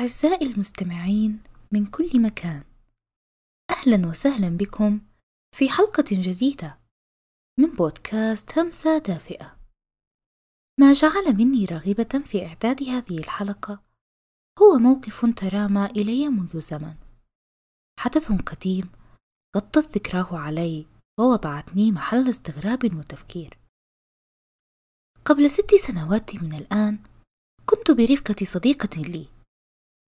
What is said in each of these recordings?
أعزائي المستمعين من كل مكان أهلا وسهلا بكم في حلقة جديدة من بودكاست همسة دافئة. ما جعل مني راغبة في إعداد هذه الحلقة هو موقف ترامى إلي منذ زمن. حدث قديم غطت ذكراه علي ووضعتني محل استغراب وتفكير. قبل ست سنوات من الآن كنت برفقة صديقة لي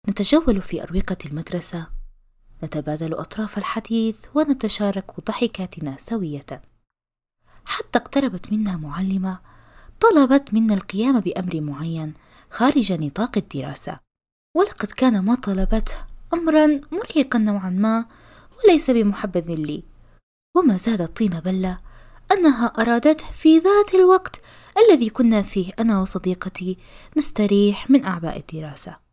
نتجول في أروقة المدرسة. نتبادل أطراف الحديث ونتشارك ضحكاتنا سوية. حتى اقتربت منا معلمة طلبت منا القيام بأمر معين خارج نطاق الدراسة. ولقد كان ما طلبته أمرا مرهقا نوعا ما وليس بمحبذ لي. وما زاد الطين بلة أنها أرادته في ذات الوقت الذي كنا فيه أنا وصديقتي نستريح من أعباء الدراسة.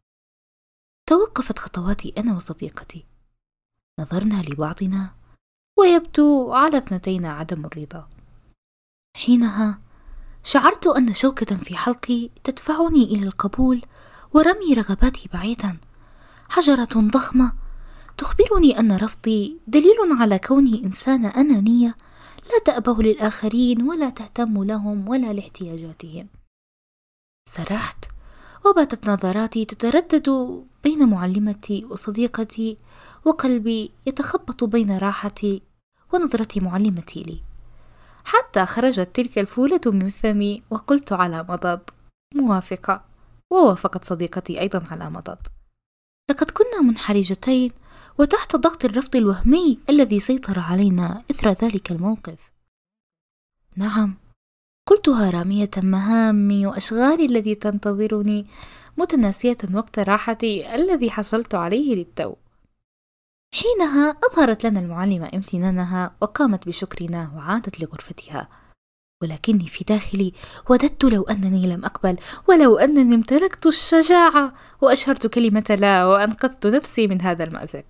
توقفت خطواتي أنا وصديقتي. نظرنا لبعضنا ويبدو على اثنتينا عدم الرضا. حينها شعرت أن شوكة في حلقي تدفعني إلى القبول ورمي رغباتي بعيدا. حجرة ضخمة تخبرني أن رفضي دليل على كوني إنسانة أنانية لا تأبه للآخرين ولا تهتم لهم ولا لاحتياجاتهم. سرحت وباتت نظراتي تتردد بين معلمتي وصديقتي وقلبي يتخبط بين راحتي ونظرة معلمتي لي. حتى خرجت تلك الفولة من فمي وقلت على مضض. موافقة. ووافقت صديقتي أيضا على مضض. لقد كنا منحرجتين وتحت ضغط الرفض الوهمي الذي سيطر علينا إثر ذلك الموقف. نعم. قلتها رامية مهامي وأشغالي التي تنتظرني متناسية وقت راحتي الذي حصلت عليه للتو. حينها أظهرت لنا المعلمة امتنانها وقامت بشكرنا وعادت لغرفتها. ولكني في داخلي وددت لو أنني لم أقبل ولو أنني امتلكت الشجاعة وأشهرت كلمة لا وأنقذت نفسي من هذا المأزق.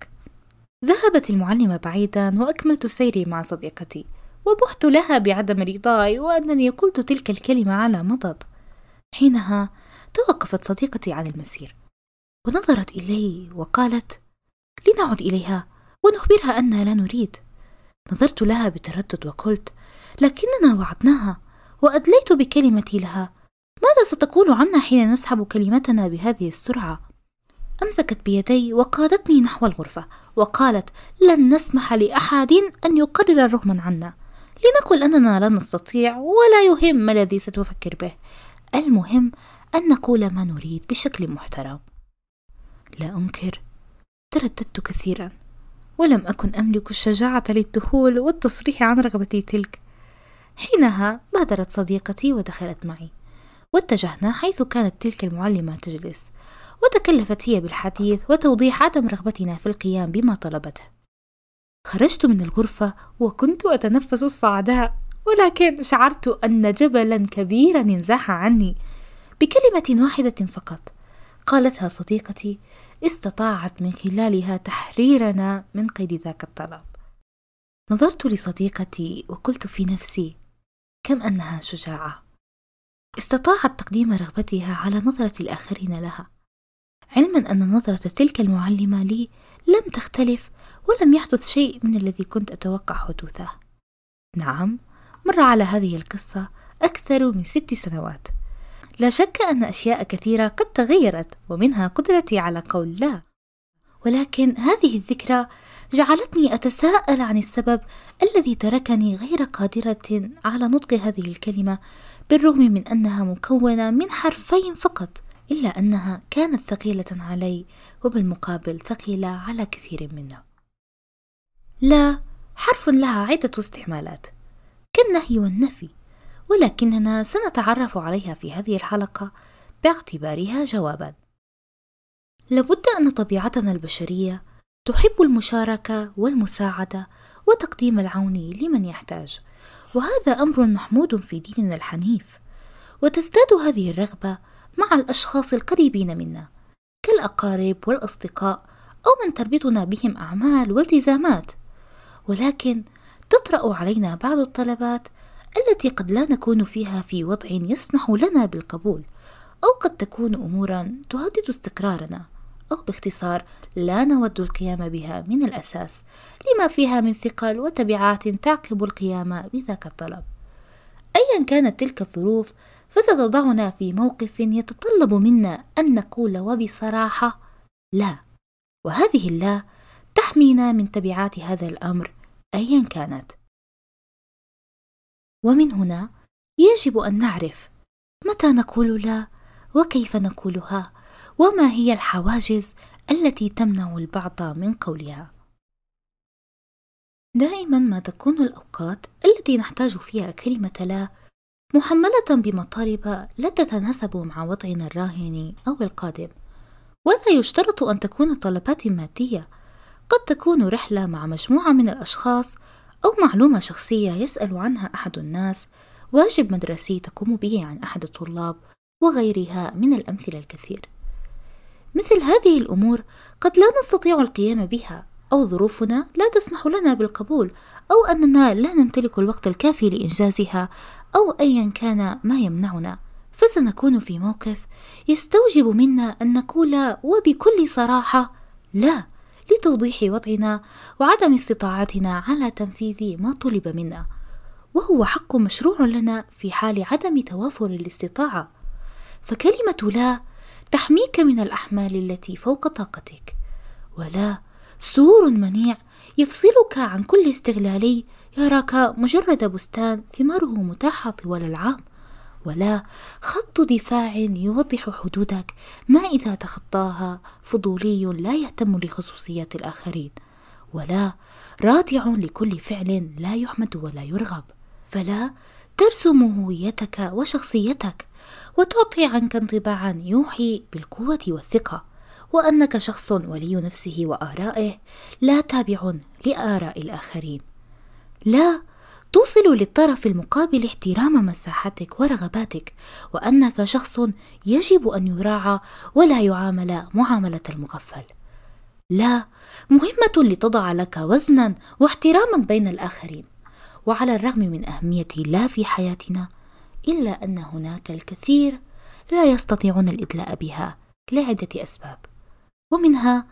ذهبت المعلمة بعيدا وأكملت سيري مع صديقتي. وبحت لها بعدم رضاي وأنني قلت تلك الكلمة على مضض. حينها توقفت صديقتي عن المسير. ونظرت إلي وقالت لنعد إليها ونخبرها أننا لا نريد. نظرت لها بتردد وقلت لكننا وعدناها وأدليت بكلمتي لها. ماذا ستقول عنا حين نسحب كلمتنا بهذه السرعة؟ أمسكت بيدي وقادتني نحو الغرفة وقالت لن نسمح لأحد أن يقرر رغما عنا. لنقل أننا لا نستطيع ولا يهم ما الذي ستفكر به. المهم أن نقول ما نريد بشكل محترم. لا أنكر ترددت كثيرا ولم أكن أملك الشجاعة للدخول والتصريح عن رغبتي تلك. حينها بادرت صديقتي ودخلت معي واتجهنا حيث كانت تلك المعلمة تجلس وتكلفت هي بالحديث وتوضيح عدم رغبتنا في القيام بما طلبته. خرجت من الغرفة وكنت أتنفس الصعداء ولكن شعرت أن جبلا كبيرا انزاح عني بكلمة واحدة فقط. قالتها صديقتي استطاعت من خلالها تحريرنا من قيد ذاك الطلب. نظرت لصديقتي وقلت في نفسي كم أنها شجاعة؟ استطاعت تقديم رغبتها على نظرة الآخرين لها. علما أن نظرة تلك المعلمة لي لم تختلف ولم يحدث شيء من الذي كنت أتوقع حدوثه. نعم مر على هذه القصة أكثر من ست سنوات. لا شك أن أشياء كثيرة قد تغيرت ومنها قدرتي على قول لا. ولكن هذه الذكرى جعلتني أتساءل عن السبب الذي تركني غير قادرة على نطق هذه الكلمة بالرغم من أنها مكونة من حرفين فقط. إلا أنها كانت ثقيلة علي وبالمقابل ثقيلة على كثير منا. لا حرف لها عدة استعمالات كالنهي والنفي ولكننا سنتعرف عليها في هذه الحلقة باعتبارها جوابا. لابد أن طبيعتنا البشرية تحب المشاركة والمساعدة وتقديم العون لمن يحتاج وهذا أمر محمود في ديننا الحنيف. وتزداد هذه الرغبة مع الأشخاص القريبين منا كالأقارب والأصدقاء أو من تربطنا بهم أعمال والتزامات. ولكن تطرأ علينا بعض الطلبات التي قد لا نكون فيها في وضع يسمح لنا بالقبول أو قد تكون امورا تهدد استقرارنا أو باختصار لا نود القيام بها من الأساس لما فيها من ثقل وتبعات تعقب القيام بذاك الطلب. كانت تلك الظروف فستضعنا في موقف يتطلب منا أن نقول وبصراحة لا. وهذه اللا تحمينا من تبعات هذا الأمر أيا كانت. ومن هنا يجب أن نعرف متى نقول لا وكيف نقولها وما هي الحواجز التي تمنع البعض من قولها. دائما ما تكون الأوقات التي نحتاج فيها كلمة لا محملة بمطالب لا تتناسب مع وضعنا الراهن أو القادم ولا يشترط أن تكون طلبات مادية. قد تكون رحلة مع مجموعة من الأشخاص أو معلومة شخصية يسأل عنها أحد الناس. واجب مدرسي تقوم به عن أحد الطلاب وغيرها من الأمثلة الكثير. مثل هذه الأمور قد لا نستطيع القيام بها أو ظروفنا لا تسمح لنا بالقبول أو أننا لا نمتلك الوقت الكافي لإنجازها. أو أيا كان ما يمنعنا فسنكون في موقف يستوجب منا أن نقول وبكل صراحة لا لتوضيح وضعنا وعدم استطاعتنا على تنفيذ ما طلب منا. وهو حق مشروع لنا في حال عدم توافر الاستطاعة. فكلمة لا تحميك من الأحمال التي فوق طاقتك. ولا سور منيع يفصلك عن كل استغلالي يراك مجرد بستان ثماره متاحة طوال العام ولا خط دفاع يوضح حدودك. ما إذا تخطاها فضولي لا يهتم لخصوصيات الآخرين ولا رادع لكل فعل لا يحمد ولا يرغب. فلا ترسم هويتك وشخصيتك وتعطي عنك انطباعا يوحي بالقوة والثقة وأنك شخص ولي نفسه وآرائه لا تابع لآراء الآخرين. لا توصل للطرف المقابل احترام مساحتك ورغباتك وأنك شخص يجب أن يراعى ولا يعامل معاملة المغفل. لا مهمة لتضع لك وزنا واحتراما بين الآخرين. وعلى الرغم من أهمية لا في حياتنا إلا أن هناك الكثير لا يستطيعون الإدلاء بها لعدة أسباب. ومنها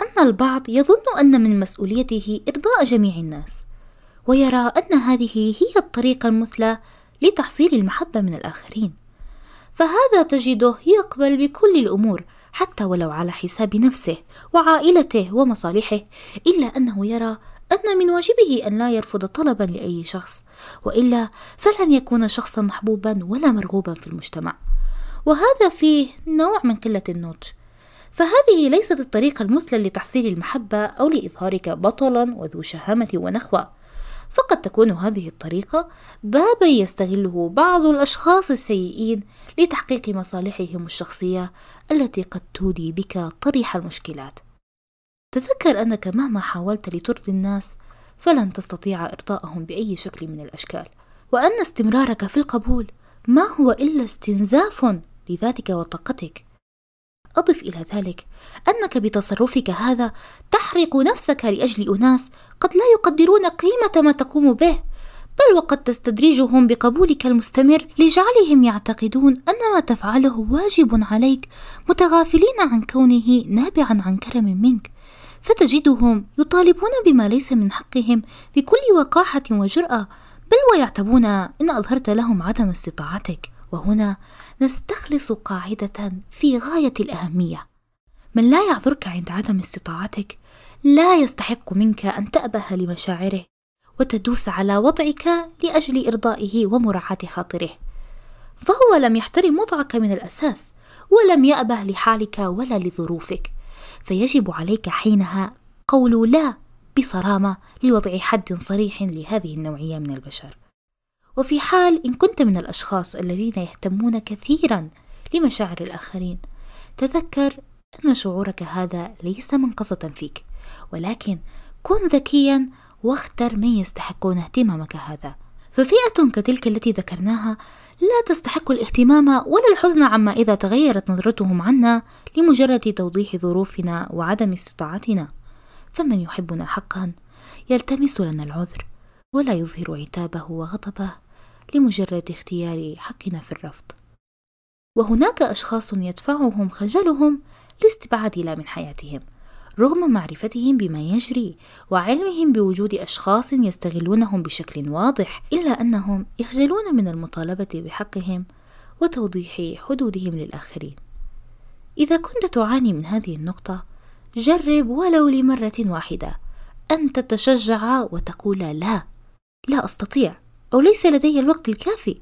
أن البعض يظن أن من مسؤوليته إرضاء جميع الناس. ويرى أن هذه هي الطريقة المثلى لتحصيل المحبة من الآخرين. فهذا تجده يقبل بكل الأمور حتى ولو على حساب نفسه وعائلته ومصالحه إلا أنه يرى أن من واجبه أن لا يرفض طلبا لأي شخص وإلا فلن يكون شخصا محبوبا ولا مرغوبا في المجتمع. وهذا فيه نوع من قلة النضج. فهذه ليست الطريقة المثلى لتحصيل المحبة أو لإظهارك بطلا وذو شهامة ونخوة. فقد تكون هذه الطريقة بابا يستغله بعض الأشخاص السيئين لتحقيق مصالحهم الشخصية التي قد تودي بك طريح المشكلات. تذكر أنك مهما حاولت لترضي الناس فلن تستطيع إرضاءهم بأي شكل من الأشكال، وأن استمرارك في القبول ما هو إلا استنزاف لذاتك وطاقتك أضف إلى ذلك أنك بتصرفك هذا تحرق نفسك لأجل أناس قد لا يقدرون قيمة ما تقوم به بل وقد تستدرجهم بقبولك المستمر لجعلهم يعتقدون أن ما تفعله واجب عليك متغافلين عن كونه نابعا عن كرم منك فتجدهم يطالبون بما ليس من حقهم بكل وقاحة وجرأة بل ويعتبون إن أظهرت لهم عدم استطاعتك. وهنا نستخلص قاعدة في غاية الأهمية. من لا يعذرك عند عدم استطاعتك لا يستحق منك أن تأبه لمشاعره وتدوس على وضعك لأجل إرضائه ومراعاة خاطره. فهو لم يحترم وضعك من الأساس ولم يأبه لحالك ولا لظروفك. فيجب عليك حينها قول لا بصرامة لوضع حد صريح لهذه النوعية من البشر. وفي حال إن كنت من الأشخاص الذين يهتمون كثيرا لمشاعر الآخرين تذكر أن شعورك هذا ليس منقصة فيك ولكن كن ذكيا واختر من يستحقون اهتمامك هذا. ففئة كتلك التي ذكرناها لا تستحق الاهتمام ولا الحزن عما إذا تغيرت نظرتهم عنا لمجرد توضيح ظروفنا وعدم استطاعتنا. فمن يحبنا حقا يلتمس لنا العذر ولا يظهر عتابه وغضبه. لمجرد اختيار حقنا في الرفض. وهناك أشخاص يدفعهم خجلهم الاستبعاد لا من حياتهم رغم معرفتهم بما يجري وعلمهم بوجود أشخاص يستغلونهم بشكل واضح إلا أنهم يخجلون من المطالبة بحقهم وتوضيح حدودهم للآخرين. إذا كنت تعاني من هذه النقطة جرب ولو لمرة واحدة أن تتشجع وتقول لا لا أستطيع. أو ليس لدي الوقت الكافي؟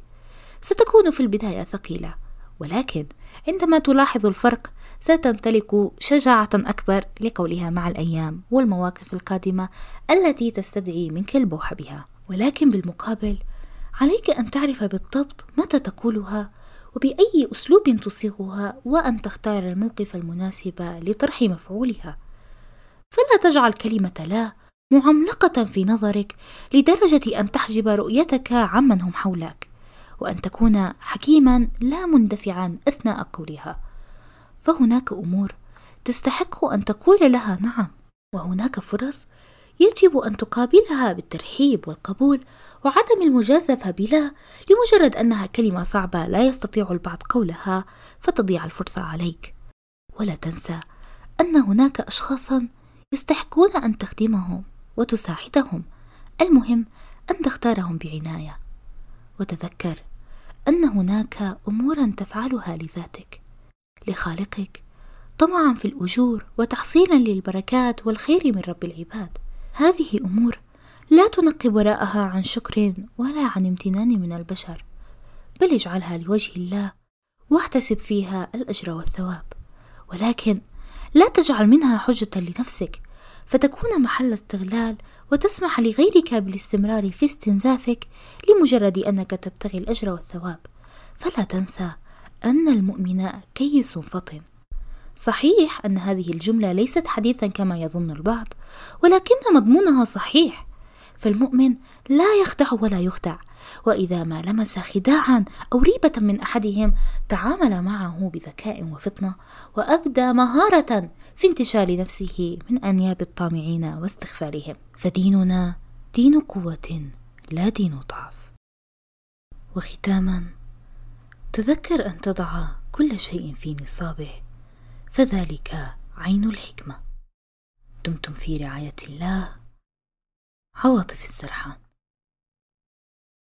ستكون في البداية ثقيلة ولكن عندما تلاحظ الفرق ستمتلك شجاعة أكبر لقولها مع الأيام والمواقف القادمة التي تستدعي منك البوح بها. ولكن بالمقابل عليك أن تعرف بالضبط متى تقولها وبأي أسلوب تصيغها وأن تختار الموقف المناسب لطرح مفعولها. فلا تجعل كلمة لا معملقة في نظرك لدرجة أن تحجب رؤيتك عمن هم حولك وأن تكون حكيما لا مندفعا أثناء قولها. فهناك أمور تستحق أن تقول لها نعم وهناك فرص يجب أن تقابلها بالترحيب والقبول وعدم المجازفة بلا لمجرد أنها كلمة صعبة لا يستطيع البعض قولها فتضيع الفرصة عليك. ولا تنسى أن هناك أشخاصا يستحقون أن تخدمهم. وتساعدهم. المهم أن تختارهم بعناية. وتذكر أن هناك أمورا تفعلها لذاتك لخالقك طمعا في الأجور وتحصيلا للبركات والخير من رب العباد. هذه أمور لا تنقب وراءها عن شكر ولا عن امتنان من البشر بل اجعلها لوجه الله واحتسب فيها الأجر والثواب. ولكن لا تجعل منها حجة لنفسك فتكون محل استغلال وتسمح لغيرك بالاستمرار في استنزافك لمجرد أنك تبتغي الأجر والثواب. فلا تنسى أن المؤمن كيس فطن. صحيح أن هذه الجملة ليست حديثا كما يظن البعض ولكن مضمونها صحيح. فالمؤمن لا يخدع ولا يخدع وإذا ما لمس خداعا أو ريبة من أحدهم تعامل معه بذكاء وفطنة وأبدى مهارة في انتشال نفسه من أنياب الطامعين واستغفالهم فديننا دين قوة لا دين ضعف. وختاما تذكر أن تضع كل شيء في نصابه فذلك عين الحكمة. دمتم في رعاية الله. عواطف السرحان